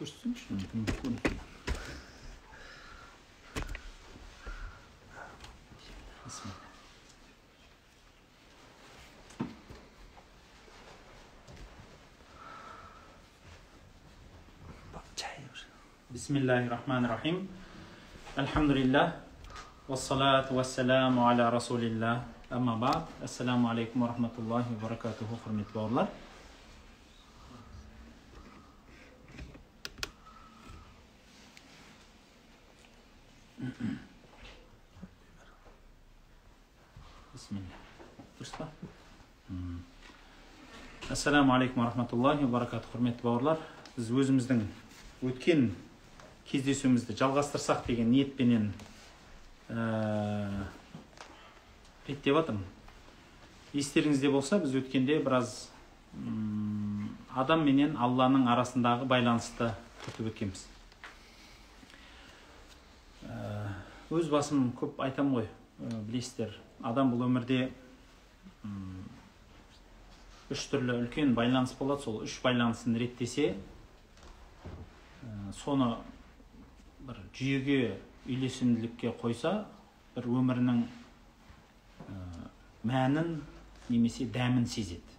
كشتمش ممكن بسم الله بسم الله الرحمن الرحيم الحمد لله والصلاة والسلام على رسول الله أما بعد السلام عليكم ورحمة الله وبركاته خرمت الله ассаламу алейкум рахматуллахи баракату құрметті бауырлар біз өзіміздің өткен кездесуімізді жалғастырсақ деген ниетпенен ә, реттеп жатырмын естеріңізде болса біз өткенде біраз адам менен алланың арасындағы байланысты күтіп өткенбіз. Ә, өз басым көп айтамын ғой ә, білесіздер адам бұл өмірде м, үш түрлі үлкен байланыс болады сол үш байланысын реттесе соны бір жүйеге үйлесімділікке қойса бір өмірінің мәнін немесе дәмін сезеді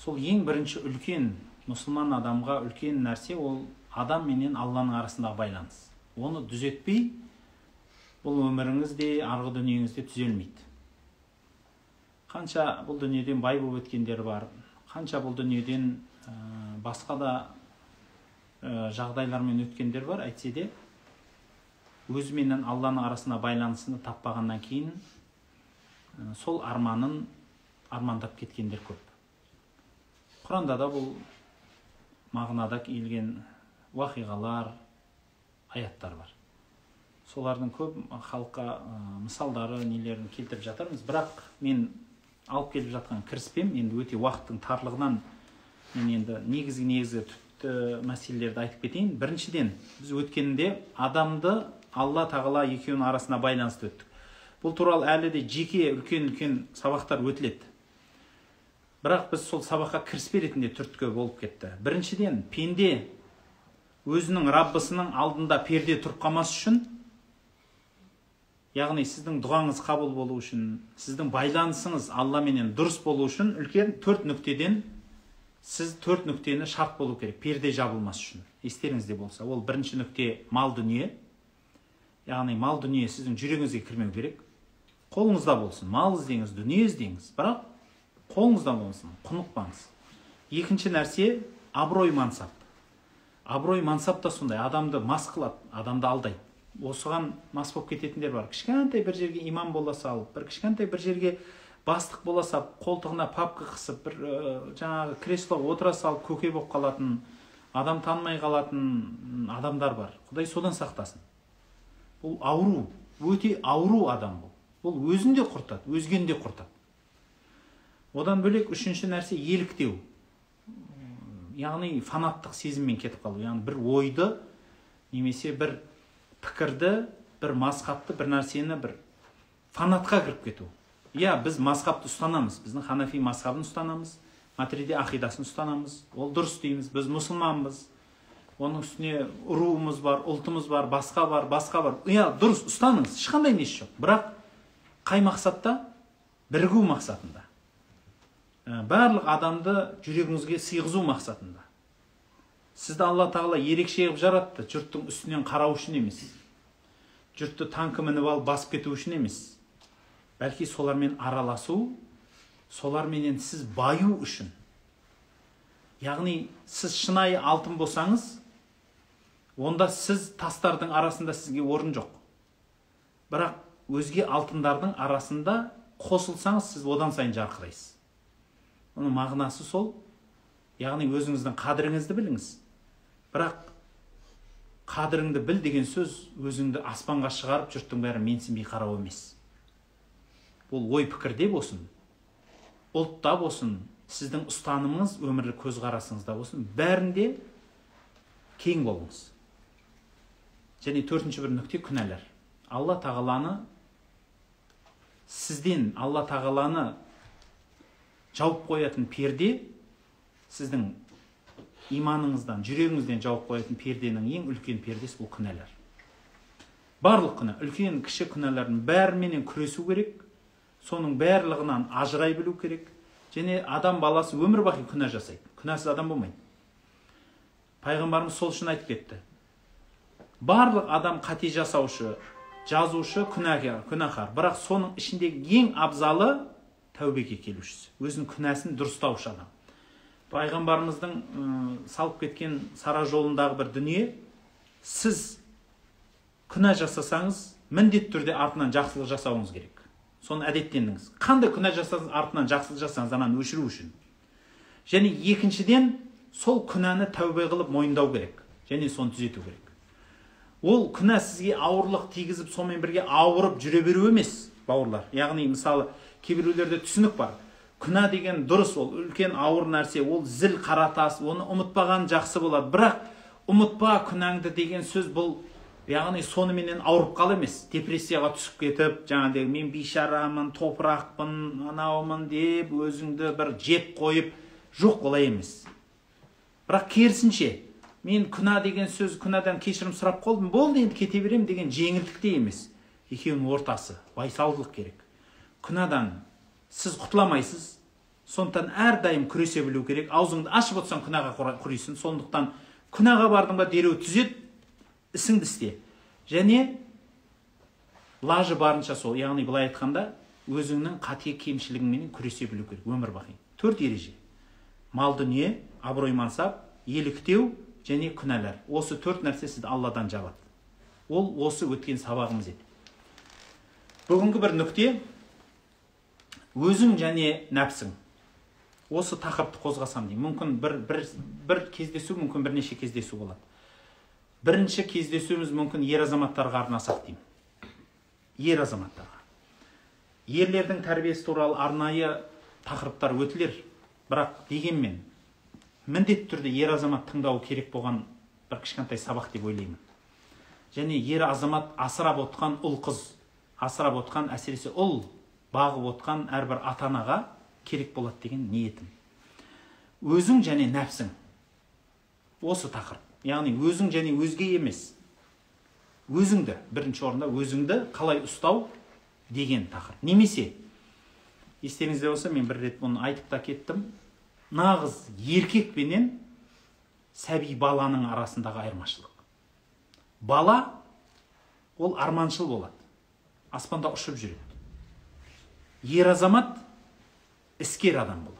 сол ең бірінші үлкен мұсылман адамға үлкен нәрсе ол адам менен алланың арасындағы байланыс оны түзетпей бұл өміріңіз де арғы дүниеңіз де түзелмейді қанша бұл дүниеден бай болып өткендер бар қанша бұл дүниеден ә, басқа да ә, жағдайлармен өткендер бар әйтсе де өзі менен алланың арасына байланысını таппағаннан кейін ә, сол арманын армандап кеткендер көп. Құранда да бұл мағынада келген уақиғалар аяттар бар. Солардың көп халыққа мысалдары нелерін келтіріп жатармыз бірақ мен алып келіп жатқан кіріспем енді өте уақыттың тарлығынан мен енді негізгі негізгі түпті мәселелерді айтып кетейін. Біріншіден біз өткенде адамды алла тағала екеуінің арасына байланысты өттік. Бұл туралы әлі де жеке үлкен үлкен сабақтар өтіледі. Бірақ біз сол сабаққа кіріспе ретінде түрткі болып кетті. Біріншіден пенде өзінің раббысының алдында перде тұрып қалмас үшін яғни сіздің дұғаңыз қабыл болу үшін сіздің байланысыңыз алламенен дұрыс болу үшін үлкен төрт нүктеден сіз төрт нүктені шарт болу керек перде жабылмас үшін. Естеріңізде болса. Ол бірінші нүкте мал дүние. Яғни мал дүние сіздің жүрегіңізге кірмеу керек. Қолыңызда болсын. Мал іздеңіз дүние іздеңіз. Бірақ қолыңызда болсын. Құнықпаңыз екінші нәрсе абырой мансап. Абырой мансап та сондай. Адамды мас қылады адамды алдайды. Осыған мас болып кететіндер бар. Кішкентай бір жерге имам бола салып бір кішкентай бір жерге бастық бола салып қолтығына папка қысып бір ә, жаңағы креслоға отыра салып көке болып қалатын адам танымай қалатын адамдар бар. Құдай содан сақтасын. Бұл ауру өте ауру адам бұл. Бұл өзін де құртады өзгені де құртады. Одан бөлек үшінші нәрсе еліктеу. Яғни фанаттық сезіммен кетіп қалу. Яғни бір ойды немесе бір пікірді бір мазхабты бір нәрсені бір фанатқа кіріп кету. Иә біз мазхабты ұстанамыз. Біздің ханафи мазхабын ұстанамыз матриде ақидасын ұстанамыз. Ол дұрыс дейміз. Біз мұсылманбыз. Оның үстіне руымыз бар ұлтымыз бар басқа бар басқа бар. Иә дұрыс ұстаныңыз. Ешқандай несі жоқ. Бірақ қай мақсатта? Бірігу мақсатында. Ә, барлық адамды жүрегіңізге сыйғызу мақсатында. Сізді алла тағала ерекше қылып жаратты жұрттың үстінен қарау үшін емес. Жұртты танкі мініп алып басып кету үшін емес. Бәлки солармен араласу соларменен сіз баю үшін. Яғни сіз шынайы алтын болсаңыз онда сіз тастардың арасында сізге орын жоқ. Бірақ өзге алтындардың арасында қосылсаңыз сіз одан сайын жарқырайсыз. Оның мағынасы сол. Яғни өзіңіздің қадіріңізді біліңіз. Бірақ қадіріңді біл деген сөз өзіңді аспанға шығарып жұрттың бәрі менсінбей қарау емес. Бұл ой пікірде болсын ұлтта болсын сіздің ұстанымыңыз өмірлік көзқарасыңызда болсын бәрінде кең болыңыз. Және төртінші бір нүкте күнәлар алла тағаланы сізден алла тағаланы жауып қоятын перде сіздің иманыңыздан жүрегіңізден жауып қоятын перденің ең үлкен пердесі бұл күнәлар. Барлық күнә үлкен кіші күнәлардың бәріменен күресу керек соның барлығынан ажырай білу керек және адам баласы өмір бақи күнә жасайды. Күнәсіз адам болмайды. Пайғамбарымыз сол үшін айтып кетті. Барлық адам қате жасаушы жазушы күнәкар күнәһар. Бірақ соның ішіндегі ең абзалы тәубеге келушісі. Өзінің күнәсін дұрыстаушы адам. Пайғамбарымыздың салып кеткен сара жолындағы бір дүние сіз күнә жасасаңыз міндетті түрде артынан жақсылық жасауыңыз керек. Соны әдеттендіңіз. Қандай күнә жасасаңыз артынан жақсылық жасаңыз ананы өшіру үшін. Және екіншіден сол күнәні тәубе қылып мойындау керек. Және соны түзету керек. Ол күнә сізге ауырлық тигізіп сонымен бірге ауырып жүре беру емес бауырлар. Яғни мысалы кейбіреулерде түсінік бар. Күнә деген дұрыс ол. Үлкен ауыр нәрсе. Ол зіл қара тас оны ұмытпаған жақсы болады. Бірақ ұмытпа күнәңді деген сөз бұл яғни соныменен ауырып қал емес. Депрессияға түсіп кетіп жаңағыдай мен бейшарамын топырақпын анаумын деп өзіңді бір жеп қойып жоқ олай емес. Бірақ керісінше мен күнә деген сөз күнәдан кешірім сұрап қалдым болды енді кете беремін деген жеңілдік те емес. Екеуінің ортасы байсалдылық керек. Күнәдан сіз құтыла алмайсыз сондықтан әрдайым күресе білу керек. Аузыңды ашып отырсаң күнәға құрисың. Сондықтан күнәға бардың ба дереу түзет ісіңді істе. Және лажы барынша сол. Яғни былай айтқанда өзіңнің қате кемшілігіңменен күресе білу керек. Өмір бақи. Төрт ереже. Мал дүние абырой мансап еліктеу және күнәлар. Осы төрт нәрсе сізді алладан жабады. Ол осы өткен сабағымыз еді. Бүгінгі бір нүкте өзің және нәпсің. Осы тақырыпты қозғасам деймін. Мүмкін бір, бір, бір кездесу мүмкін бірнеше кездесу болады. Бірінші кездесуіміз мүмкін ер азаматтарға арнасақ деймін. Ер азаматтарға. Ерлердің тәрбиесі туралы арнайы тақырыптар өтілер. Бірақ дегенмен міндетті түрде ер азамат тыңдауы керек болған бір кішкентай сабақ деп ойлаймын. Және ер азамат асырап отқан ұл қыз асырап отқан әсіресе ұл бағып отқан әрбір ата анаға керек болады деген ниетім. Өзің және нәпсің. Осы тақырып. Яғни өзің және өзге емес. Өзіңді бірінші орында өзіңді қалай ұстау деген тақырып. Немесе естеріңізде болса мен бір рет бұны айтып та кеттім. Нағыз еркек пенен сәби баланың арасындағы айырмашылық. Бала ол арманшыл болады. Аспанда ұшып жүреді. Ер азамат іскер адам болады.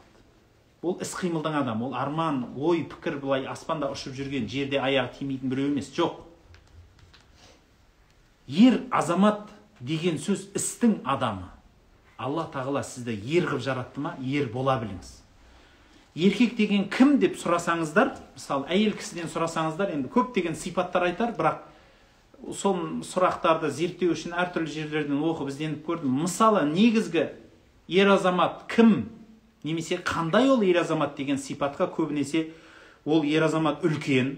Ол іс қимылдың адамы ол арман ой пікір былай аспанда ұшып жүрген жерде аяғы тимейтін біреу емес жоқ. Ер азамат деген сөз істің адамы. Алла тағала сізді ер қылып жаратты ма? Ер бола біліңіз. Еркек деген кім деп сұрасаңыздар мысалы әйел кісіден сұрасаңыздар енді көптеген сипаттар айтар бірақ сол сұрақтарды зерттеу үшін әртүрлі жерлерден оқып ізденіп көрдім. Мысалы негізгі ер азамат кім? Немесе қандай ол ер азамат деген сипатқа көбінесе ол ер азамат үлкен.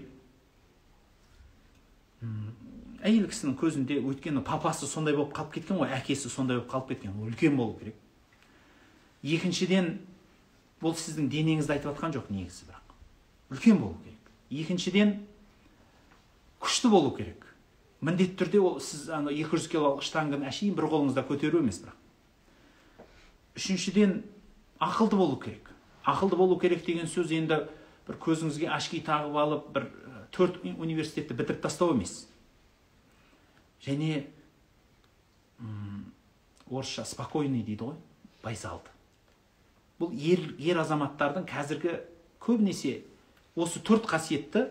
Әйел кісінің көзінде өйткені папасы сондай болып қалып кеткен ғой әкесі сондай болып қалып кеткен ол үлкен болу керек. Екіншіден бұл сіздің денеңізді айтып жатқан жоқ негізі бірақ. Үлкен болу керек. Екіншіден күшті болу керек. Міндетті түрде ол сіз ана екі жүз килолық штангыны әшейін бір қолыңызда көтеру емес бірақ. Үшіншіден ақылды болу керек. Ақылды болу керек деген сөз енді бір көзіңізге ашки тағып алып бір төрт университетті бітіріп тастау емес. Және орысша спокойный дейді ғой байсалды бұл ер, ер азаматтардың қазіргі көбінесе осы төрт қасиетті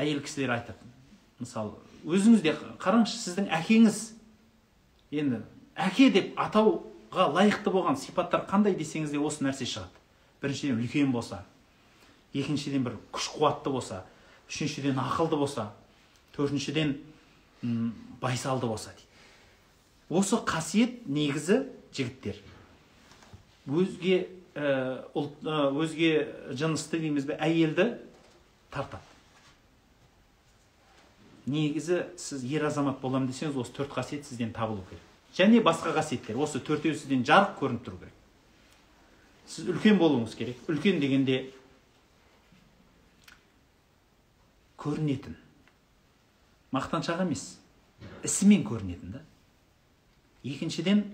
әйел кісілер айтады мысалы өзіңіз де қараңызшы сіздің әкеңіз енді әке деп атауға лайықты болған сипаттар қандай десеңіз де осы нәрсе шығады. Біріншіден үлкен болса. Екіншіден бір күш қуатты болса. Үшіншіден ақылды болса. Төртіншіден байсалды болса дейді. Осы қасиет негізі жігіттер. Өзге ә, ұлт ә, өзге жынысты дейміз бе әйелді тартады. Негізі сіз ер азамат боламын десеңіз осы төрт қасиет сізден табылу керек. Және басқа қасиеттер. Осы төртеуі сізден жарық көрініп тұру керек. Сіз үлкен болуыңыз керек. Үлкен дегенде көрінетін. Мақтаншақ емес. Ісімен көрінетін да. Екіншіден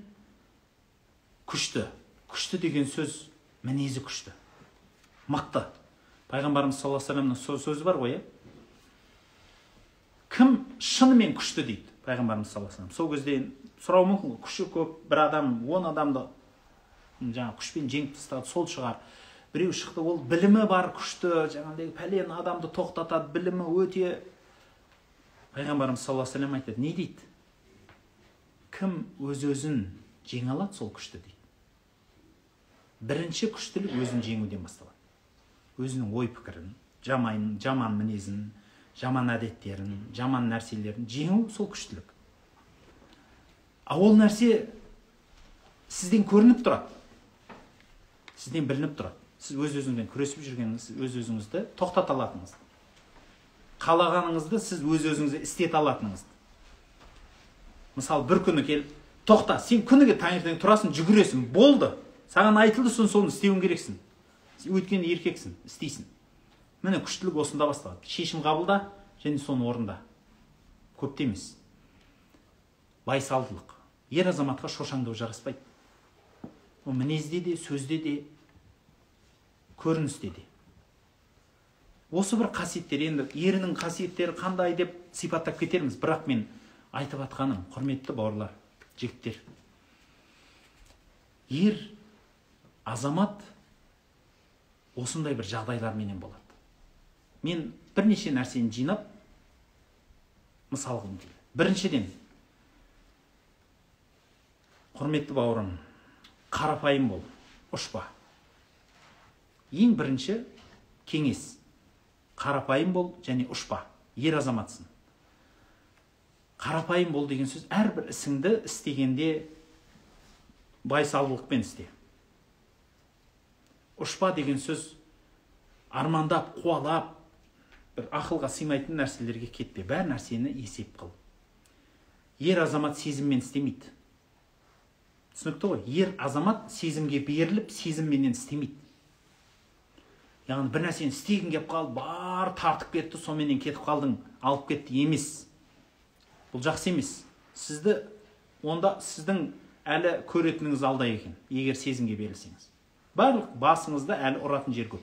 күшті. Күшті деген сөз мінезі күшті. Мықты пайғамбарымыз саллаллаху вассаламның сөзі бар ғой иә? Кім шынымен күшті дейді пайғамбарымыз саллаллаху алейhi сол кезде сұрауы мүмкін күші көп бір адам он адамды жаңағы күшпен жеңіп тастады сол шығар. Біреу шықты ол білімі бар күшті жаңағыдай пәлен адамды тоқтатады білімі өте. Пайғамбарымыз саллаллаху вассалам айтады не дейді? Кім өз өзін жеңе алады сол күшті дейді. Бірінші күштілік өзін жеңуден басталады. Өзінің ой пікірін жаман мінезін жаман әдеттерін жаман нәрселерін жеңу сол күштілік. А ол нәрсе сізден көрініп тұрады. Сізден білініп тұрады. Сіз өз өзіңізбен күресіп жүргеніңіз өз өзіңізді тоқтата алатыныңызды қалағаныңызды сіз өз өзіңізді істете алатыныңызды мысалы бір күні келіп тоқта сен күніге таңертең тұрасың жүгіресің болды. Саған айтылды соны істеуің керексің. Өйткені еркексің істейсің. Міне күштілік осында басталады. Шешім қабылда және соны орында. Көпте емес байсалдылық. Ер азаматқа шошаңдау жараспайды. Ол мінезде де сөзде де көріністе де. Осы бір қасиеттер енді ерінің қасиеттері қандай деп сипаттап кетерміз. Бірақ мен айтып жатқаным құрметті бауырлар жігіттер. Ер азамат осындай бір жағдайларменен болады. Мен бірнеше нәрсені жинап мысал қылғым келді біріншіден құрметті бауырым қарапайым бол ұшпа. Ең бірінші кеңес. Қарапайым бол және ұшпа. Ер азаматсың. Қарапайым бол деген сөз әрбір ісіңді істегенде байсалдылықпен істе. Ұшпа деген сөз армандап қуалап бір ақылға сыймайтын нәрселерге кетпе бәр нәрсені есеп қыл. Ер азамат сезіммен істемейді. Түсінікті ғой? Ер азамат сезімге беріліп сезімменен істемейді. Яғни бір нәрсені істегің келіп қалды бар тартып кетті соныменен кетіп қалдың алып кетті емес. Бұл жақсы емес. Сізді онда сіздің әлі көретініңіз алда екен егер сезімге берілсеңіз. Барлық басыңызда әлі ұратын жер көп.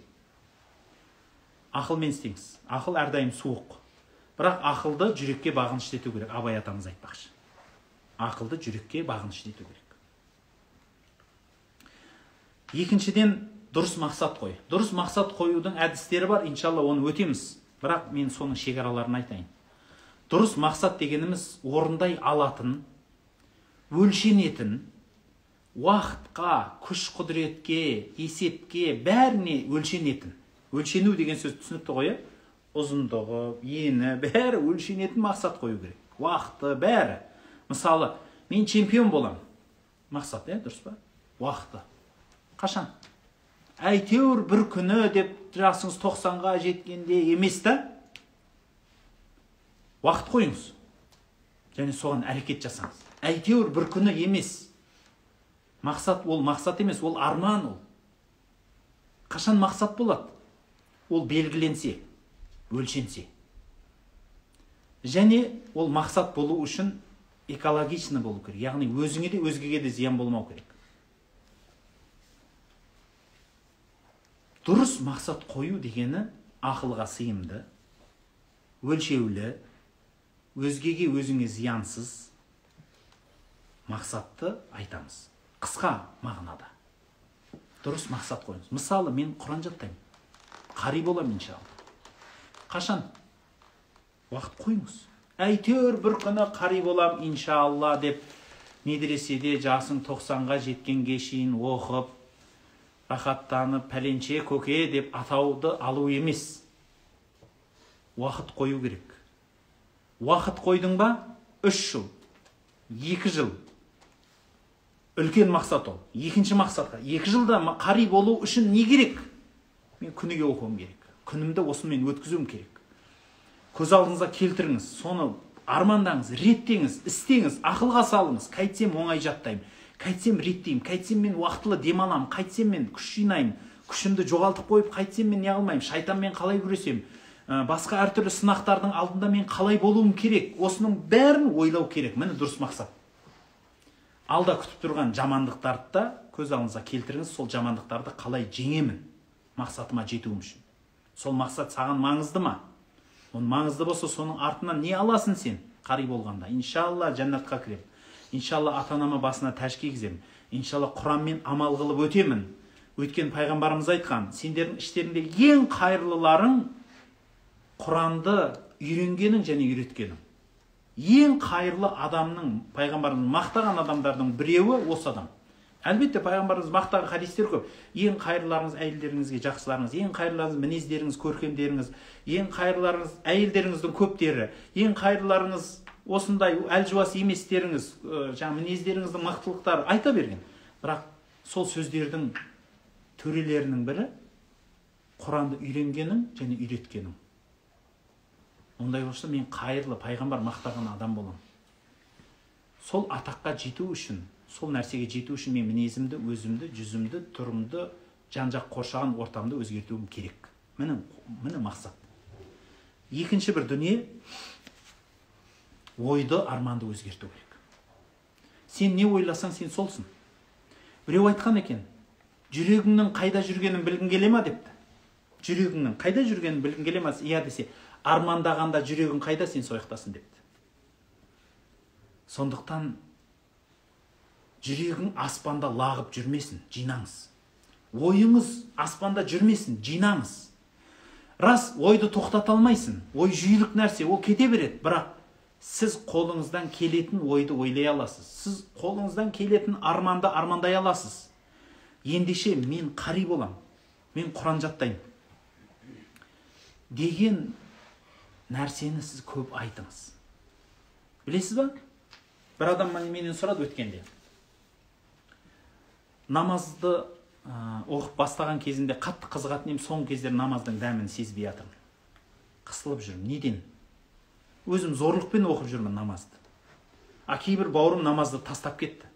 Ақылмен істеңіз. Ақыл әрдайым суық. Бірақ ақылды жүрекке бағынышты ету керек. Абай атамыз айтпақшы. Ақылды жүрекке бағынышты ету керек. Екіншіден дұрыс мақсат қой. Дұрыс мақсат қоюдың әдістері бар. Иншалла оны өтеміз. Бірақ мен соның шекараларын айтайын. Дұрыс мақсат дегеніміз орындай алатын өлшенетін уақытқа күш құдіретке есепке бәріне өлшенетін өлшену деген сөз түсінікті ғой иә? Ұзындығы ені бәрі өлшенетін мақсат қою керек. Уақыты бәрі. Мысалы мен чемпион болам. мақсат иә дұрыс па? Уақыты. Қашан? Әйтеуір бір күні деп жасыңыз тоқсанға жеткенде емес та? Уақыт қойыңыз. Және соған әрекет жасаңыз. Әйтеуір бір күні емес. Мақсат ол мақсат емес ол арман ол. Қашан мақсат болады? Ол белгіленсе өлшенсе. Және ол мақсат болу үшін экологично болу керек. Яғни өзіңе де өзгеге де зиян болмау керек. Дұрыс мақсат қою дегені ақылға сыйымды өлшеулі өзгеге өзіңе зиянсыз мақсатты айтамыз. Қысқа мағынада. Дұрыс мақсат қойыңыз. Мысалы мен құран жаттаймын. Қари боламын иншалла қашан? Уақыт қойыңыз. Әйтеуір бір күні қари болам иншалла деп медреседе жасың тоқсанға жеткенге шейін оқып рахаттанып пәленше көке деп атауды алу емес. Уақыт қою керек. Уақыт қойдың ба? Үш жыл екі жыл. Үлкен мақсат ол. Екінші мақсатқа. Екі жылда қари болу үшін не керек? Мен күніге оқуым керек. күнімді осымен өткізуім керек. көз алдыңызға келтіріңіз соны армандаңыз реттеңіз істеңіз ақылға салыңыз қайтсем оңай жаттаймын қайтсем реттеймін қайтсем мен уақытылы демаламын қайтсем мен күш жинаймын күшімді жоғалтып қойып қайтсем мен не қылмаймын шайтанмен қалай күресемін ә, басқа әртүрлі сынақтардың алдында мен қалай болуым керек осының бәрін ойлау керек. Міне дұрыс мақсат. Алда күтіп тұрған жамандықтарды да көз алдыңызға келтіріңіз сол жамандықтарды қалай жеңемін. Мақсатыма жетуім үшін. Сол мақсат саған маңызды ма? Ол маңызды болса соның артынан не аласың сен? Қари болғанда. Иншалла жәннатқа кіремін иншалла ата анама басына тәж кигіземін иншалла құранмен амал қылып өтемін. Өйткені пайғамбарымыз айтқан сендердің іштеріңде ең қайырлыларың құранды үйренгенің және үйреткенің. Ең қайырлы адамның пайғамбарымыз мақтаған адамдардың біреуі осы адам. Әлбетте пайғамбарымыз мақтаған хадистер көп. Ең қайырлыларыңыз әйелдеріңізге жақсыларыңыз ең қайырлыларыңыз мінездеріңіз көркемдеріңіз ең қайырлыларыңыз әйелдеріңіздің көптері ең қайырлыларыңыз осындай әлжуаз еместеріңіз жаңағы мінездеріңіздің мықтылықтары айта берген. Бірақ сол сөздердің төрелерінің бірі құранды үйренгенің және үйреткенің ондай болса мен қайырлы пайғамбар мақтаған адам боламын сол атаққа жету үшін сол нәрсеге жету үшін мен мінезімді өзімді жүзімді тұрымды жан жақ қоршаған ортамды өзгертуім керек. Міне міне мақсат. Екінші бір дүние ойды арманды өзгерту керек. Сен не ойласаң сен солсың. Біреу айтқан екен жүрегіңнің қайда жүргенін білгің келе ма? депті. Жүрегіңнің қайда жүргенін білгің келе ма? Иә десе армандағанда жүрегің қайда сен сол депті. Сондықтан жүрегің аспанда лағып жүрмесін жинаңыз. Ойыңыз аспанда жүрмесін жинаңыз. Рас ойды тоқтата алмайсың. Ой жүйрік нәрсе ол кете береді. Бірақ сіз қолыңыздан келетін ойды ойлай аласыз. Сіз қолыңыздан келетін арманды армандай аласыз. Ендеше мен қари болам. Мен құран жаттаймын деген нәрсені сіз көп айтыңыз. Білесіз ба? Бір адам менен сұрады өткенде. Намазды ә, оқып бастаған кезінде қатты қызығатын едім. Соңғы кездері намаздың дәмін сезбей жатырмын. Қысылып жүрмін. Неден? Өзім зорлықпен оқып жүрмін намазды. А кейбір бауырым намазды тастап кетті.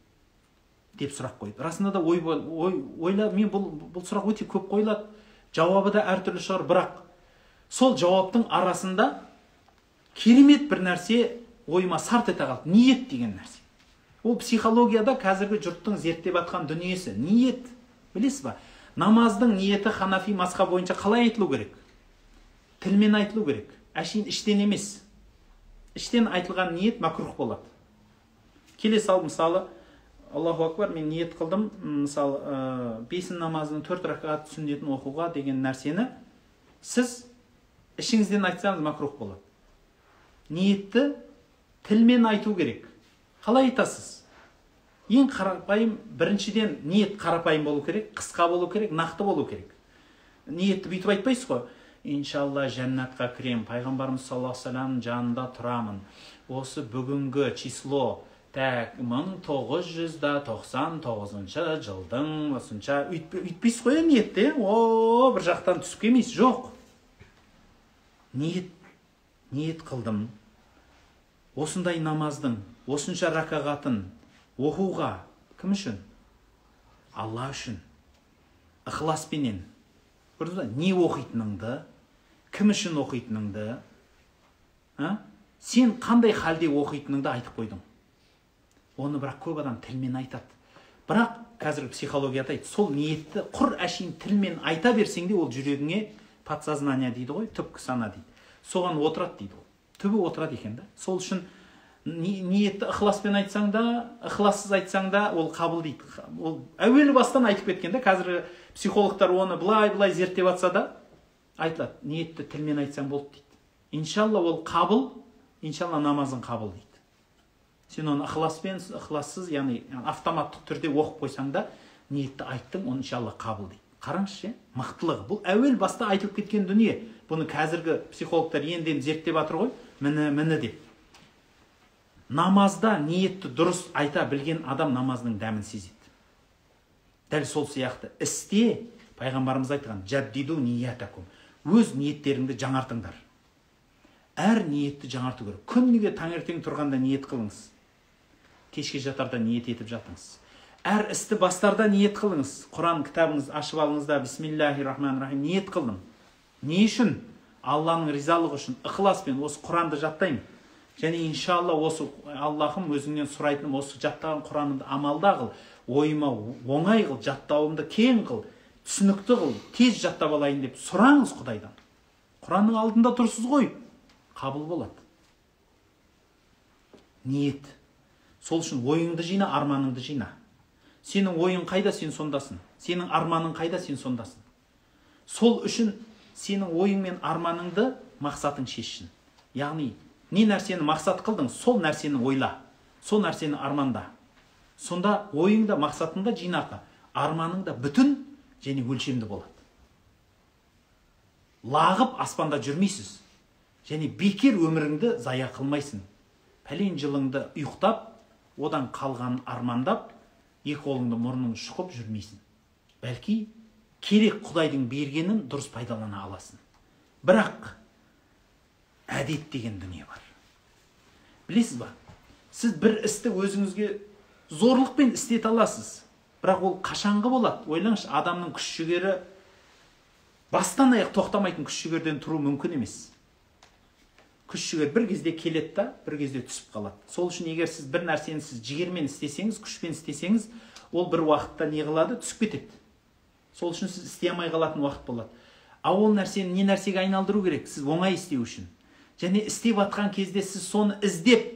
Деп сұрақ қойды. Расында да ой, ой ойла мен бұл бұл сұрақ өте көп қойылады. Жауабы да әртүрлі шығар. Бірақ сол жауаптың арасында керемет бір нәрсе ойыма сарт ете қалды. Ниет деген нәрсе. Ол психологияда қазіргі жұрттың зерттеп жатқан дүниесі. Ниет білесіз ба? Намаздың ниеті ханафи масқа бойынша қалай айтылу керек? Тілмен айтылу керек. Әшейін іштен емес. Іштен айтылған ниет макрух болады. Келе сал мысалы аллаху акбар мен ниет қылдым. Мысалы ә, бесін намазының төрт ракат сүннетін оқуға деген нәрсені сіз ішіңізден айтсаңыз макрух болады. Ниетті тілмен айту керек. Қалай айтасыз? Ең қарапайым біріншіден ниет қарапайым болу керек қысқа болу керек нақты болу керек. Ниетті бүйтіп айтпайсыз ғой. Иншалла жәннатқа кіремін пайғамбарымыз саллаллаху вассаламның жанында тұрамын. Осы бүгінгі число так мың тоғыз жүз да тоқсан тоғызыншы жылдың осынша өйтпейсіз ғой ниетте о бір жақтан түсіп келмейсіз жоқ. Ниет ниет қылдым. Осындай намаздың осынша ракағатын оқуға кім үшін? Алла үшін. Ықыласпенен. Көрдіңіз ба? Не оқитыныңды кім үшін оқитыныңды а? сен қандай халде оқитыныңды айтып қойдың. Оны бірақ көп адам тілмен айтады. Бірақ қазір психология айтады сол ниетті құр әшейін тілмен айта берсең де ол жүрегіңе подсознание дейді ғой түпкі сана дейді. Соған отырады дейді түбі отырады екен да. Сол үшін ниетті ықыласпен айтсаң да ықылассыз айтсаң да ол қабыл дейді ол әуелі бастан айтып кеткен да. Қазіргі психологтар оны былай былай зерттеп жатса да айтылады ниетті тілмен айтсаң болды дейді. Иншалла ол қабыл иншалла намазың қабыл дейді сен оны ықыласпен ықылассыз яғни автоматтық түрде оқып қойсаң да ниетті айттың оны иншалла қабыл дейді қараңызшы мықтылығы. Бұл әуел баста айтылып кеткен дүние. Бұны қазіргі психологтар енді енді зерттеп жатыр ғой. Міне міне деп намазда ниетті дұрыс айта білген адам намазының дәмін сезеді. Дәл сол сияқты істе пайғамбарымыз айтқан жаддиду ниятакум өз ниеттеріңді жаңартыңдар. Әр ниетті жаңарту керек. Күніге таңертең тұрғанда ниет қылыңыз. Кешке жатарда ниет етіп жатыңыз. Әр істі бастарда ниет қылыңыз. Құран кітабыңызды ашып алыңыз да бисмиллахи рахмани рахим ниет қылдым. Не үшін? Алланың ризалығы үшін ықыласпен осы құранды жаттаймын. Және иншалла осы аллахым өзіңнен сұрайтыным осы жаттаған құранымды амалда қыл ойыма оңай қыл жаттауымды кең қыл түсінікті қыл тез жаттап алайын деп сұраңыз құдайдан. Құранның алдында тұрсыз ғой қабыл болады. Ниет. Сол үшін ойыңды жина арманыңды жина. Сенің ойың қайда сен сондасың сенің арманың қайда сен сондасың сол үшін сенің ойың мен арманыңды мақсатың шешсін. Яғни не нәрсені мақсат қылдың сол нәрсені ойла. Сол нәрсені арманда. Сонда ойың да мақсатың да жинақы. Арманың да бүтін және өлшемді болады. Лағып аспанда жүрмейсіз. Және бекер өміріңді зая қылмайсың. Пәлен жылыңды ұйықтап одан қалғанын армандап екі қолыңды мұрның шұқып жүрмейсің. Бәлки керек құдайдың бергенін дұрыс пайдалана аласың. Бірақ әдет деген дүние бар. Білесіз ба? Сіз бір істі өзіңізге зорлықпен істете аласыз. Бірақ ол қашанғы болады? Ойлаңызшы адамның күш жігері бастан аяқ тоқтамайтын күш жігерден тұру мүмкін емес. Күш жігер бір кезде келеді да бір кезде түсіп қалады. Сол үшін егер сіз бір нәрсені сіз жігермен істесеңіз күшпен істесеңіз ол бір уақытта не қылады? Түсіп кетеді. Сол үшін сіз істей алмай қалатын уақыт болады. Ал ол нәрсені не нәрсеге айналдыру керек? Сіз оңай істеу үшін. Және істеп жатқан кезде сіз соны іздеп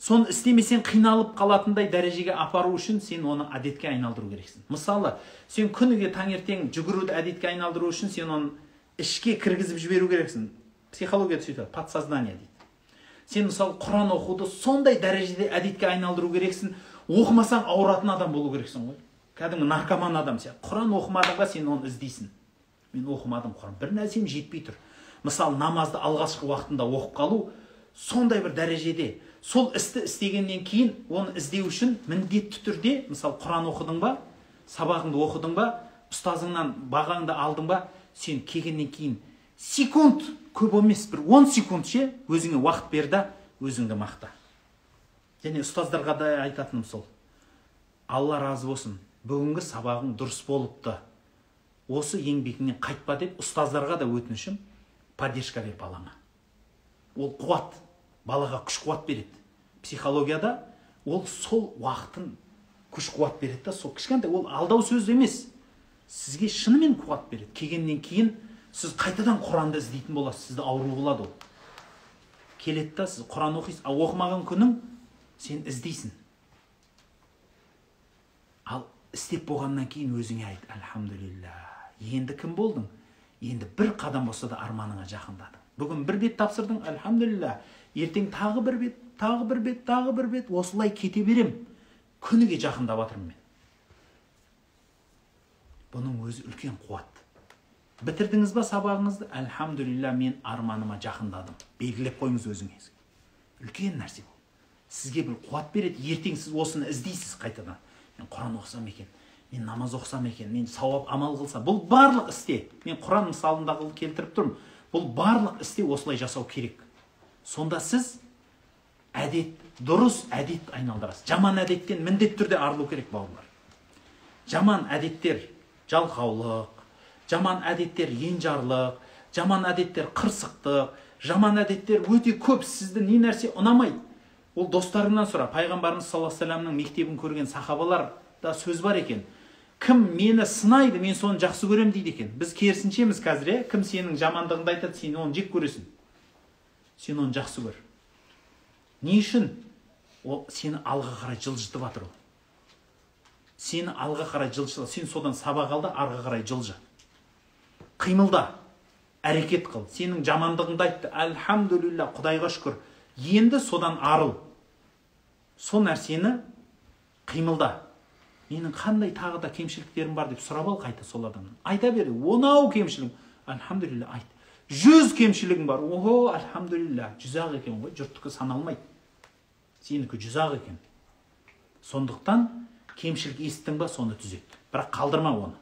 соны істемесең қиналып қалатындай дәрежеге апару үшін сен оны әдетке айналдыру керексің. Мысалы сен күніге таңертең жүгіруді әдетке айналдыру үшін сен оны ішке кіргізіп жіберу керексің. Психологияда сөйтеді подсознание дейді. Сен мысалы құран оқуды сондай дәрежеде әдетке айналдыру керексің оқымасаң ауыратын адам болу керексің ғой. Кәдімгі наркоман адам сияқты құран оқымадың ба сен оны іздейсің? Мен оқымадым құран. Бір нәрсем жетпей тұр. Мысалы намазды алғашқы уақытында оқып қалу сондай бір дәрежеде. Сол істі істегеннен кейін оны іздеу үшін міндетті түрде мысалы құран оқыдың ба сабағыңды оқыдың ба ұстазыңнан бағаңды алдың ба сен келгеннен кейін секунд көп емес бір он секунд ше өзіңе уақыт бер да өзіңді мақта. Және ұстаздарға да айтатыным сол. Алла разы болсын. Бүгінгі сабағың дұрыс болыпты. Осы еңбегіңнен қайтпа деп ұстаздарға да өтінішім поддержка бер балаңа ол қуат балаға күш қуат береді. Психологияда ол сол уақытын күш қуат береді да сол кішкентай ол алдау сөз емес. Сізге шынымен қуат береді. Келгеннен кейін сіз қайтадан құранды іздейтін боласыз сізді ауру болады ол. Келеді да сіз құран оқисыз ал оқымаған күнің сен іздейсің. Істеп болғаннан кейін өзіңе айт альхамдулилля енді кім болдың енді бір қадам болса да арманыңа жақындадың бүгін бір бет тапсырдың альхамдулилля ертең тағы бір бет тағы бір бет тағы бір бет осылай кете берем күніге жақындап жатырмын мен бұның өзі үлкен қуат бітірдіңіз ба сабағыңызды альхамдулилля мен арманыма жақындадым белгілеп қойыңыз өзіңізге үлкен нәрсе бұл сізге бір қуат береді ертең сіз осыны іздейсіз қайтадан мен құран оқысам екен мен намаз оқысам екен мен сауап амал қылсам бұл барлық істе мен құран мысалында келтіріп тұрмын бұл барлық істе осылай жасау керек. Сонда сіз әдет дұрыс әдет айналдырасыз. Жаман әдеттен міндетті түрде арылу керек бауырлар жаман әдеттер жалқаулық жаман әдеттер енжарлық жаман әдеттер қырсықтық жаман әдеттер өте көп сізді не нәрсе ұнамайды. Ол достарыңнан сұра пайғамбарымыз саллаллаху алейхи вассаламның мектебін көрген сахабаларда сөз бар екен. Кім мені сынайды мен соны жақсы көремін дейді екен. Біз керісіншеміз қазір иә кім сенің жамандығыңды айтады сен оны жек көресің. Сен оны жақсы көр. Не үшін? Ол сені алға қарай жылжытып жатыр ол. Сені алға қарай жылжы сен содан сабақ ал да арға қарай жылжы. Қимылда әрекет қыл. Сенің жамандығыңды айтты альхамдулилля құдайға шүкір. Енді содан арыл. Сол нәрсені қимылда. Менің қандай тағы да кемшіліктерім бар деп сұрап ал қайта сол адамнан. Айта бер онау кемшілігім? Альхамдулилля айт. Жүз кемшілігің бар охо альхамдулилля жүз ақ екен ғой жұрттікі саналмайды сенікі жүз ақ екен сондықтан кемшілік есіттің ба соны түзет бірақ қалдырма оны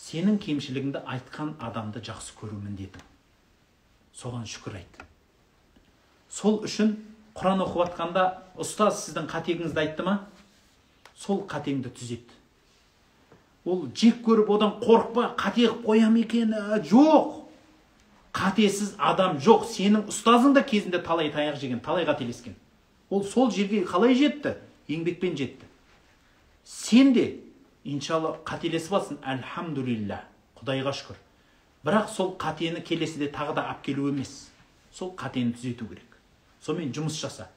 сенің кемшілігіңді айтқан адамды жақсы көру міндетің соған шүкір айт сол үшін құран оқып жатқанда ұстаз сіздің қатеңізді айтты ма? Сол қатеңді түзет ол жек көріп одан қорықпа қате қылып қоямын екен жоқ. Қатесіз адам жоқ сенің ұстазың да кезінде талай таяқ жеген талай қателескен ол сол жерге қалай жетті? Еңбекпен жетті. Сен де иншалла қателесіп алсын әльхамдулилля құдайға шүкір. Бірақ сол қатені келесіде тағы да алып келу емес. Сол қатені түзету керек. Сонымен жұмыс жаса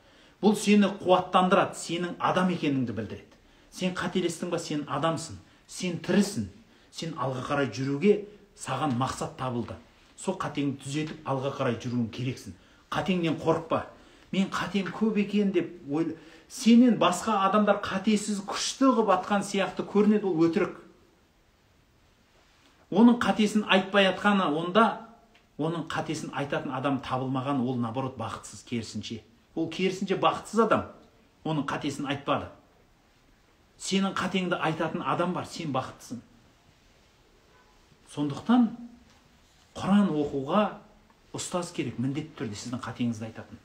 бұл сені қуаттандырады сенің адам екеніңді білдіреді. Сен қателестің ба сен адамсың сен тірісің. Сен алға қарай жүруге саған мақсат табылды. Сол қатеңді түзетіп алға қарай жүруің керексің. Қатеңнен қорықпа. Мен қатем көп екен деп ойла сенен басқа адамдар қатесіз күшті қылып атқан сияқты көрінеді ол өтірік. Оның қатесін айтпай атқаны онда оның қатесін айтатын адам табылмаған ол наоборот бақытсыз керісінше. Ол керісінше бақытсыз адам оның қатесін айтпады. Сенің қатеңді айтатын адам бар сен бақыттысың. Сондықтан құран оқуға ұстаз керек міндетті түрде сіздің қатеңізді айтатын.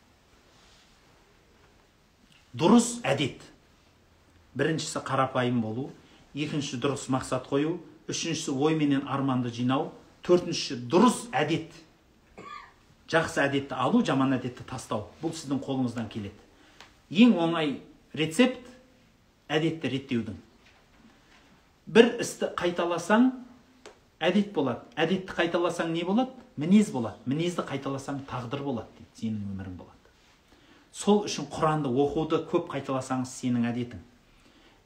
Дұрыс әдет. Біріншісі қарапайым болу екінші дұрыс мақсат қою үшіншісі ой менен арманды жинау төртінші дұрыс әдет. Жақсы әдетті алу жаман әдетті тастау. Бұл сіздің қолыңыздан келеді. Ең оңай рецепт әдетті реттеудің. Бір істі қайталасаң әдет болады. Әдетті қайталасаң не болады? Мінез болады. Мінезді қайталасаң тағдыр болады дейді. Сенің өмірің болады. Сол үшін құранды оқуды көп қайталасаңыз сенің әдетің.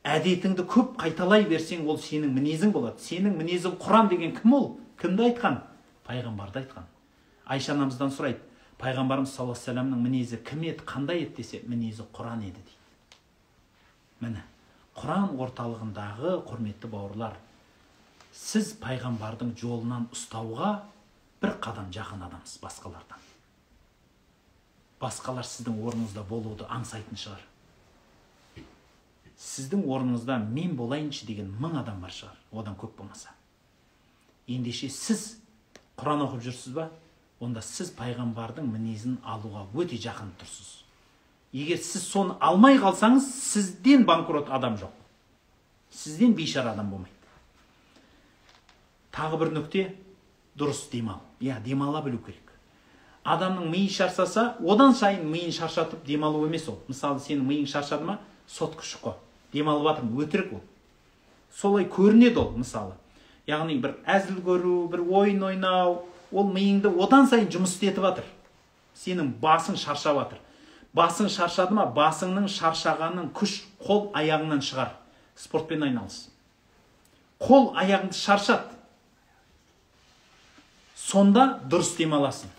Әдетіңді көп қайталай берсең ол сенің мінезің болады. Сенің мінезің құран деген кім ол? Кімді айтқан? Пайғамбарды айтқан. Айша анамыздан сұрайды. Пайғамбарымыз саллаллаху вассаламның мінезі кім еді қандай еді десе мінезі құран еді дейді. Міне құран орталығындағы құрметті бауырлар сіз пайғамбардың жолынан ұстауға бір қадам жақын адамсыз басқалардан. Басқалар сіздің орныңызда болуды аңсайтын шығар. Сіздің орныңызда мен болайыншы деген мың адам бар шығар. Одан көп болмаса. Ендеше сіз құран оқып жүрсіз ба? Онда сіз пайғамбардың мінезін алуға өте жақын тұрсыз. Егер сіз соны алмай қалсаңыз сізден банкрот адам жоқ. Сізден бейшара адам болмайды. Тағы бір нүкте дұрыс демал. Иә демала білу керек. Адамның миы шаршаса одан сайын миын шаршатып демалу емес ол. Мысалы сенің миың шаршады ма? Сотка шұқы демалып жатырмын өтірік ол. Солай көрінеді ол мысалы. Яғни бір әзіл көру бір ойын ойнау ол миыңды одан сайын жұмыс істетіп жатыр сенің басың шаршап жатыр басың шаршады ма? Басыңның шаршағанын күш қол аяғыңнан шығар. Спортпен айналыс. Қол аяғыңды шаршат. Сонда дұрыс демаласың.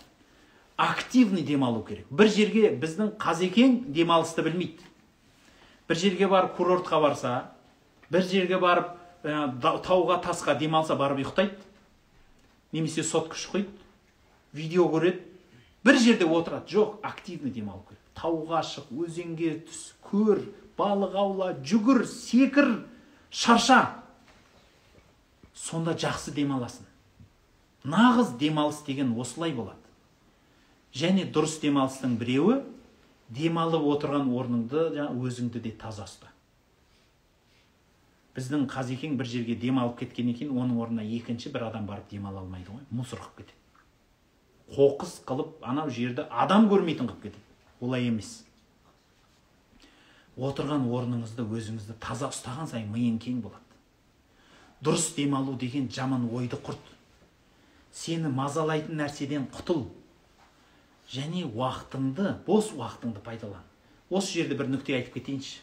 Активный демалу керек. Бір жерге біздің қазекең демалысты білмейді. Бір жерге барып курортқа барса бір жерге барып ә, тауға тасқа демалса барып ұйықтайды. Немесе сотка шұқиды видео көреді. Бір жерде отырады жоқ активный демалу керек. Тауға шық өзенге түс көр балық аула жүгір секір шарша. Сонда жақсы демаласың. Нағыз демалыс деген осылай болады. Және дұрыс демалыстың біреуі демалып отырған орныңды өзіңді де таза ұста. Біздің қазекең бір жерге демалып кеткеннен кейін оның орнына екінші бір адам барып демала алмайды ғой мусор қылып кетеді. Қоқыс қылып анау жерді адам көрмейтін қылып кетеді. Олай емес. Отырған орныңызды өзіңізді таза ұстаған сайын миың кең болады. Дұрыс демалу деген жаман ойды құрт. Сені мазалайтын нәрседен құтыл. Және уақытыңды бос уақытыңды пайдалан. Осы жерде бір нүкте айтып кетейінші.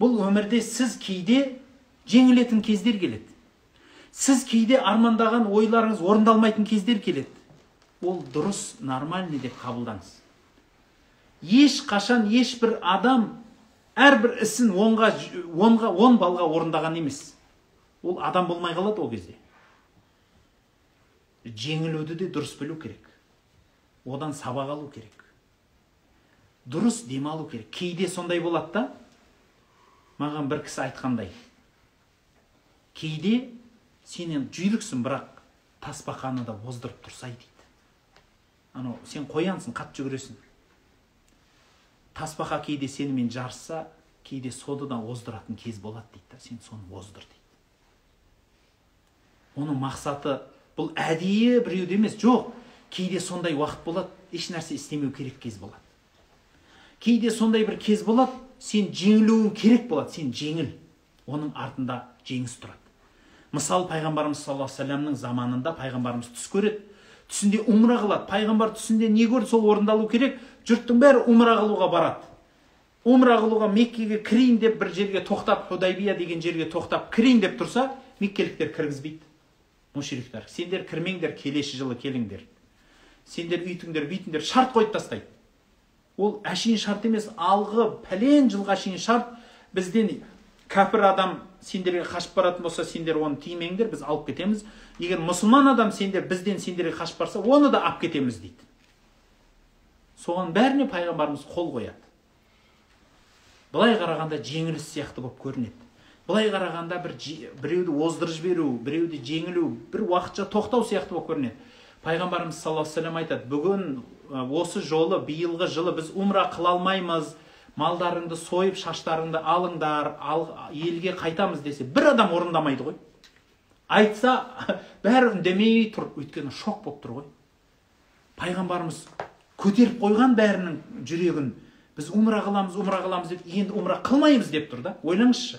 Бұл өмірде сіз кейде жеңілетін кездер келеді. Сіз кейде армандаған ойларыңыз орындалмайтын кездер келеді. Ол дұрыс нормальный деп қабылдаңыз. Ешқашан ешбір адам әрбір ісін онға онға он балға орындаған емес. Ол адам болмай қалады ол кезде. Жеңілуді де дұрыс білу керек. Одан сабақ алу керек. Дұрыс демалу керек. Кейде сондай болады да маған бір кісі айтқандай кейде сенен жүйріксің бірақ тасбақаны да оздырып тұрсай дейді. Анау сен қоянсың қатты жүгіресің. Тасбақа кейде сенімен жарысса кейде соны да оздыратын кез болады дейді да сен соны оздыр дейді. Оның мақсаты бұл әдейі біреуде емес жоқ кейде сондай уақыт болады еш нәрсе істемеу керек кез болады. Кейде сондай бір кез болады сен жеңілуің керек болады сен жеңіл. Оның артында жеңіс тұрады. Мысалы пайғамбарымыз саллаллаху алейхи заманында пайғамбарымыз түс көреді. Түсінде умра қылады. Пайғамбар түсінде не көрді? Сол орындалу керек. Жұрттың бәрі умра қылуға барады. Умра қылуға меккеге кірейін деп бір жерге тоқтап худайбия деген жерге тоқтап кірейін деп тұрса меккеліктер кіргізбейді. Мушриктер сендер кірмеңдер келесі жылы келіңдер. Сендер үйтіңдер бүйтіңдер шарт қойып тастайды. Ол әшейін шарт емес алғы пәлен жылға шейін шарт. Бізден кәпір адам сендерге қашып баратын болса сендер оны тимеңдер біз алып кетеміз. Егер мұсылман адам сендер бізден сендерге қашып барса оны да алып кетеміз дейді. Соған бәріне пайғамбарымыз қол қояды. Былай қарағанда жеңіліс сияқты болып көрінеді. Былай қарағанда бір біреуді оздырып жіберу біреуді жеңілу бір уақытша тоқтау сияқты болып көрінеді. Пайғамбарымыз саллаллаху алейхи айтады бүгін осы жолы биылғы жылы біз умра қыла алмаймыз. Малдарыңды сойып шаштарыңды алыңдар ал, елге қайтамыз десе бір адам орындамайды ғой. Айтса бәрі үндемей тұр. Өйткені шок болып тұр ғой. Пайғамбарымыз көтеріп қойған бәрінің жүрегін біз умра қыламыз умра қыламыз деп енді умра қылмаймыз деп тұр да. Ойлаңызшы.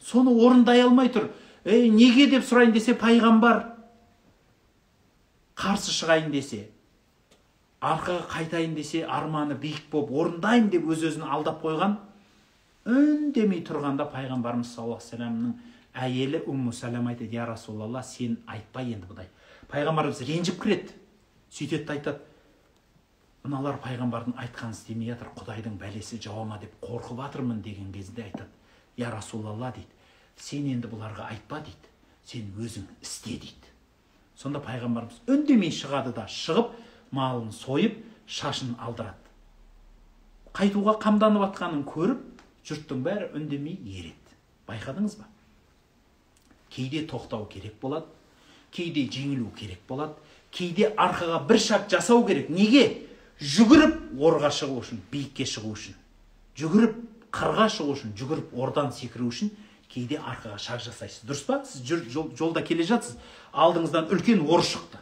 Соны орындай алмай тұр. Ей неге? деп сұрайын десе пайғамбар қарсы шығайын десе арқаға қайтайын десе арманы биік болып орындаймын деп өз өзін алдап қойған үндемей тұрғанда пайғамбарымыз саллаллаху алейхи әйелі умму сәлем айтады я расулалла сен айтпа енді бұдай пайғамбарымыз ренжіп кіреді сөйтеді да айтады мыналар пайғамбардың айтқанын істемей жатыр құдайдың бәлесі жауа ма деп қорқып жатырмын деген кезде айтады я расулалла дейді. Сен енді бұларға айтпа дейді. Сен өзің істе дейді. Сонда пайғамбарымыз үндемей шығады да шығып малын сойып шашын алдырады. Қайтуға қамданып жатқанын көріп жұрттың бәрі үндемей ереді. Байқадыңыз ба? Кейде тоқтау керек болады кейде жеңілу керек болады кейде арқаға бір шаг жасау керек. Неге? Жүгіріп орға шығу үшін биікке шығу үшін. Жүгіріп қырға шығу үшін жүгіріп ордан секіру үшін кейде арқаға шаг жасайсыз. Дұрыс па? Сіз жолда келе жатсыз. Алдыңыздан үлкен ор шықты.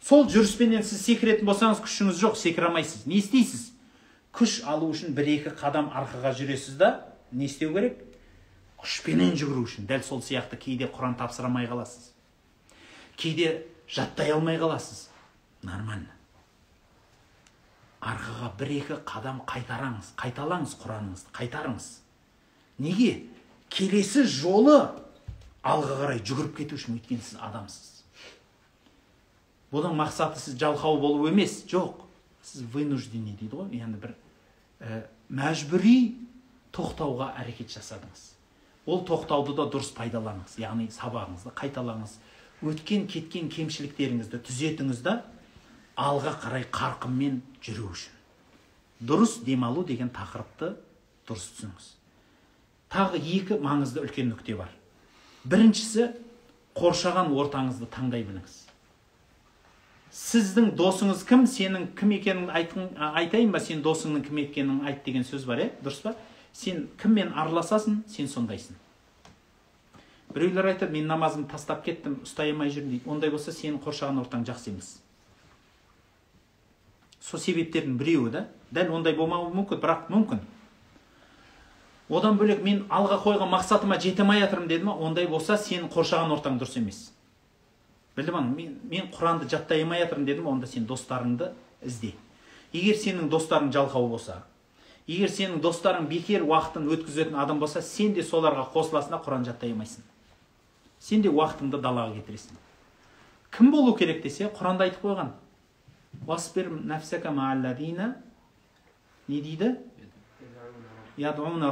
Сол жүріспенен сіз секіретін болсаңыз күшіңіз жоқ секіре алмайсыз. Не істейсіз? Күш алу үшін бір екі қадам арқаға жүресіз да не істеу керек? Күшпенен жүгіру үшін. Дәл сол сияқты кейде құран тапсыра алмай қаласыз. Кейде жаттай алмай қаласыз. Нормально. Арқаға бір екі қадам қайтараңыз қайталаңыз құраныңызды қайтарыңыз. Неге? Келесі жолы алға қарай жүгіріп кету үшін өйткені сіз адамсыз. Бұның мақсаты сіз жалқау болу емес. Жоқ сіз вынужденный дейді ғой. Яғни бір ә, мәжбүри тоқтауға әрекет жасадыңыз. Ол тоқтауды да дұрыс пайдаланыңыз. Яғни сабағыңызды қайталаңыз. Өткен кеткен кемшіліктеріңізді түзетіңіз да алға қарай қарқынмен жүру үшін. Дұрыс демалу деген тақырыпты дұрыс түсініңіз. Тағы екі маңызды үлкен нүкте бар. Біріншісі қоршаған ортаңызды таңдай біліңіз. Сіздің досыңыз кім? Сенің кім екенін айтайын ба? Сен досыңның кім екенін айт деген сөз бар иә дұрыс па? Сен кіммен араласасың сен сондайсың. Біреулер айтады мен намазымды тастап кеттім ұстай алмай жүрмін дейді. Ондай болса сенің қоршаған ортаң жақсы емес. Сол себептердің біреуі да дәл ондай болмауы мүмкін бірақ мүмкін. Одан бөлек мен алға қойған мақсатыма жете алмай жатырмын деді ма ондай болса сен қоршаған ортаң дұрыс емес білім мен, мен құранды жаттай алмай жатырмын дедім онда сен достарыңды ізде. Егер сенің достарың жалқау болса егер сенің достарың бекер уақытын өткізетін адам болса сен де соларға қосыласың да құран жаттай алмайсың. Сен де уақытыңды далаға кетіресің. Кім болу керек десе құранда айтып қойған. Маалладина не дейді? Ядуна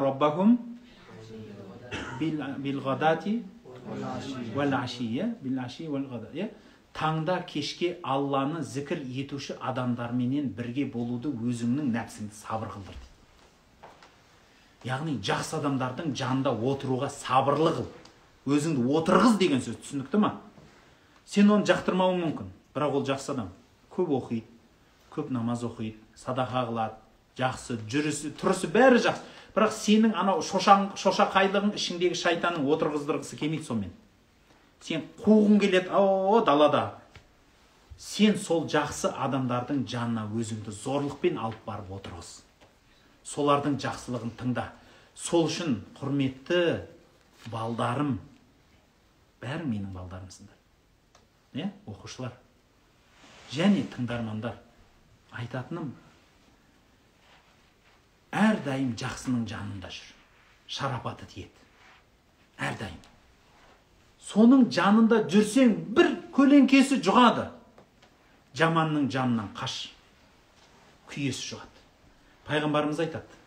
таңда кешке алланы зікір етуші адамдарменен бірге болуды өзіңнің нәпсіңді сабыр қылдыр яғни жақсы адамдардың жанында отыруға сабырлы қыл өзіңді отырғыз деген сөз түсінікті ма сен оны жақтырмауың мүмкін бірақ ол жақсы адам көп оқиды көп намаз оқиды садақа қылады жақсы жүрісі тұрысы бәрі жақсы. Бірақ сенің анау шошаң шошақайлығың ішіңдегі шайтанның отырғыздырғысы келмейді сонымен. Сен қуғың келеді о далада сен сол жақсы адамдардың жанына өзіңді зорлықпен алып барып отырғыз. Солардың жақсылығын тыңда. Сол үшін құрметті балдарым бәрі менің балдарымсыңдар иә оқушылар. Және тыңдармандар. Айтатыным әрдайым жақсының жанында жүр. Шарапаты тиеді. Әрдайым соның жанында жүрсең бір көлеңкесі жұғады. Жаманның жанынан қаш. Күйесі жұғады. Пайғамбарымыз айтады.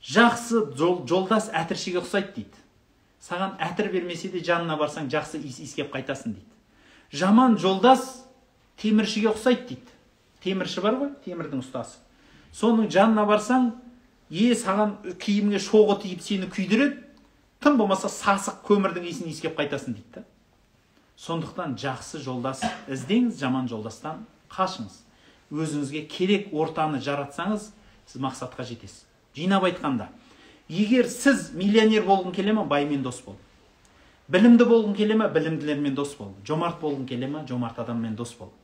Жақсы жол, жолдас әтіршіге ұқсайды дейді. Саған әтір бермесе де жанына барсаң жақсы иіс иіскеп қайтасың дейді. Жаман жолдас теміршіге ұқсайды дейді. Темірші бар ғой темірдің ұстасы соның жанына барсаң е саған киіміңе шоғы тиіп сені күйдіреді. Тым болмаса сасық көмірдің иісін иіскеп қайтасың дейді да. Сондықтан жақсы жолдас іздеңіз жаман жолдастан қашыңыз. Өзіңізге керек ортаны жаратсаңыз сіз мақсатқа жетесіз. Жинап айтқанда егер сіз миллионер болғың келе ма баймен дос бол. Білімді болғың келе ма білімділермен дос бол. Жомарт болғың келе ма жомарт адаммен дос бол.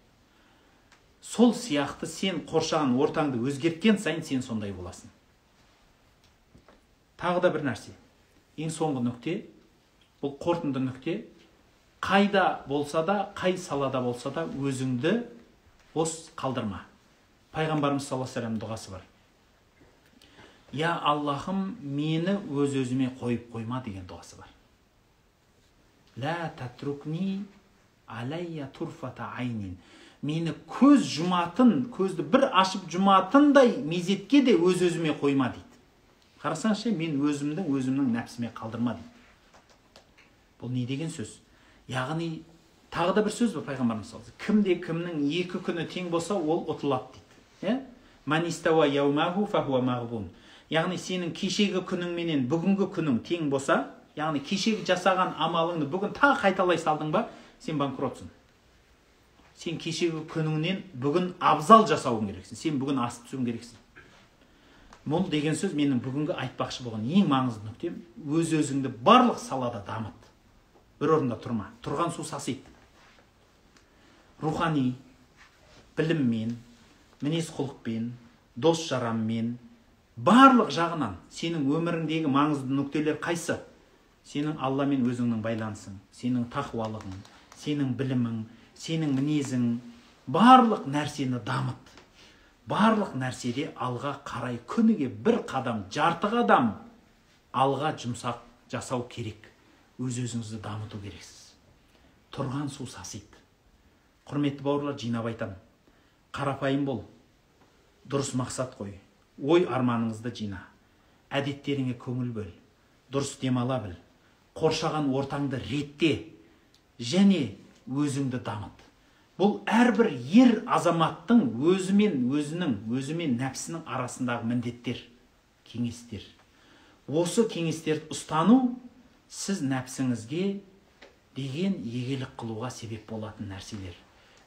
Сол сияқты сен қоршаған ортаңды өзгерткен сайын сен сондай боласың. Тағы да бір нәрсе. Ең соңғы нүкте бұл қорытынды нүкте қайда болса да қай салада болса да өзіңді бос қалдырма. Пайғамбарымыз саллаллаху вассалам дұғасы бар. Я аллахым мені өз өзіме қойып қойма деген дұғасы бар. Лә татрукни алайя турфата айнин мені көз жұматын көзді бір ашып жұматындай мезетке де өз өзіме қойма дейді. Қарасаңызшы мен өзімдің өзімнің нәпсіме қалдырма бұл не деген сөз? Яғни тағы да бір сөз бар пайғамбарымыз кімде кімнің екі күні тең болса ол ұтылады дейді. Иә яғни сенің кешегі күнің менен бүгінгі күнің тең болса яғни кешегі жасаған амалыңды бүгін тағы қайталай салдың ба сен банкротсың. Сен кешегі күніңнен бүгін абзал жасауың керексің. Сен бүгін асып түсуің керексің. Бұл деген сөз менің бүгінгі айтпақшы болған ең маңызды нүктем өз өзіңді барлық салада дамыт. Бір орында тұрма. Тұрған су сасиды. Рухани біліммен мінез құлықпен дос жаранмен барлық жағынан сенің өміріңдегі маңызды нүктелер қайсы? Сенің алламен өзіңнің байланысың сенің тақуалығың сенің білімің сенің мінезің барлық нәрсені дамыт. Барлық нәрседе алға қарай күніге бір қадам жарты қадам алға жұмсақ жасау керек. Өз өзіңізді дамыту керексіз. Тұрған су сасиды. Құрметті бауырлар жинап айтамын қарапайым бол. Дұрыс мақсат қой. Ой арманыңызды жина. Әдеттеріңе көңіл бөл. Дұрыс демала біл. Қоршаған ортаңды ретте және өзіңді дамыт. Бұл әрбір ер азаматтың өзімен өзінің өзімен нәпсінің арасындағы міндеттер кеңестер. Осы кеңестерді ұстану сіз нәпсіңізге деген егелік қылуға себеп болатын нәрселер.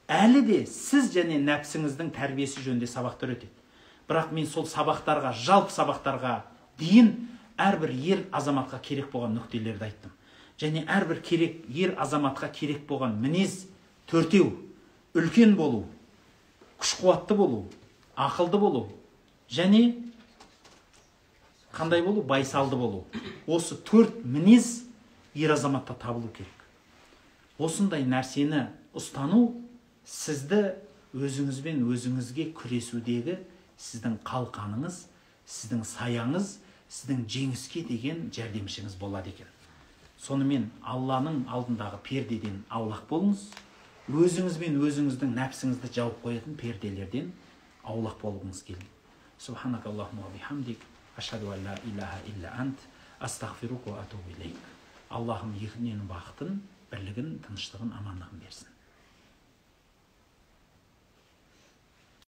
Әлі де сіз және нәпсіңіздің тәрбиесі жөнінде сабақтар өтеді. Бірақ мен сол сабақтарға жалпы сабақтарға дейін әрбір ер азаматқа керек болған нүктелерді айттым. Және әрбір керек ер азаматқа керек болған мінез төртеу үлкен болу күш қуатты болу ақылды болу және қандай болу? Байсалды болу. Осы төрт мінез ер азаматта табылу керек. Осындай нәрсені ұстану сізді өзіңізбен өзіңізге күресудегі сіздің қалқаныңыз сіздің саяңыз сіздің жеңіске деген жәрдемшіңіз болады екен. Сонымен алланың алдындағы пердеден аулақ болыңыз. Өзіңіз бен өзіңіздің нәпсіңізді жауып қоятын перделерден аулақ болғыңыз келді. Бихамдик ашхаду ан ла илаха илля аллахым бақытын бірлігін тыныштығын амандығын берсін.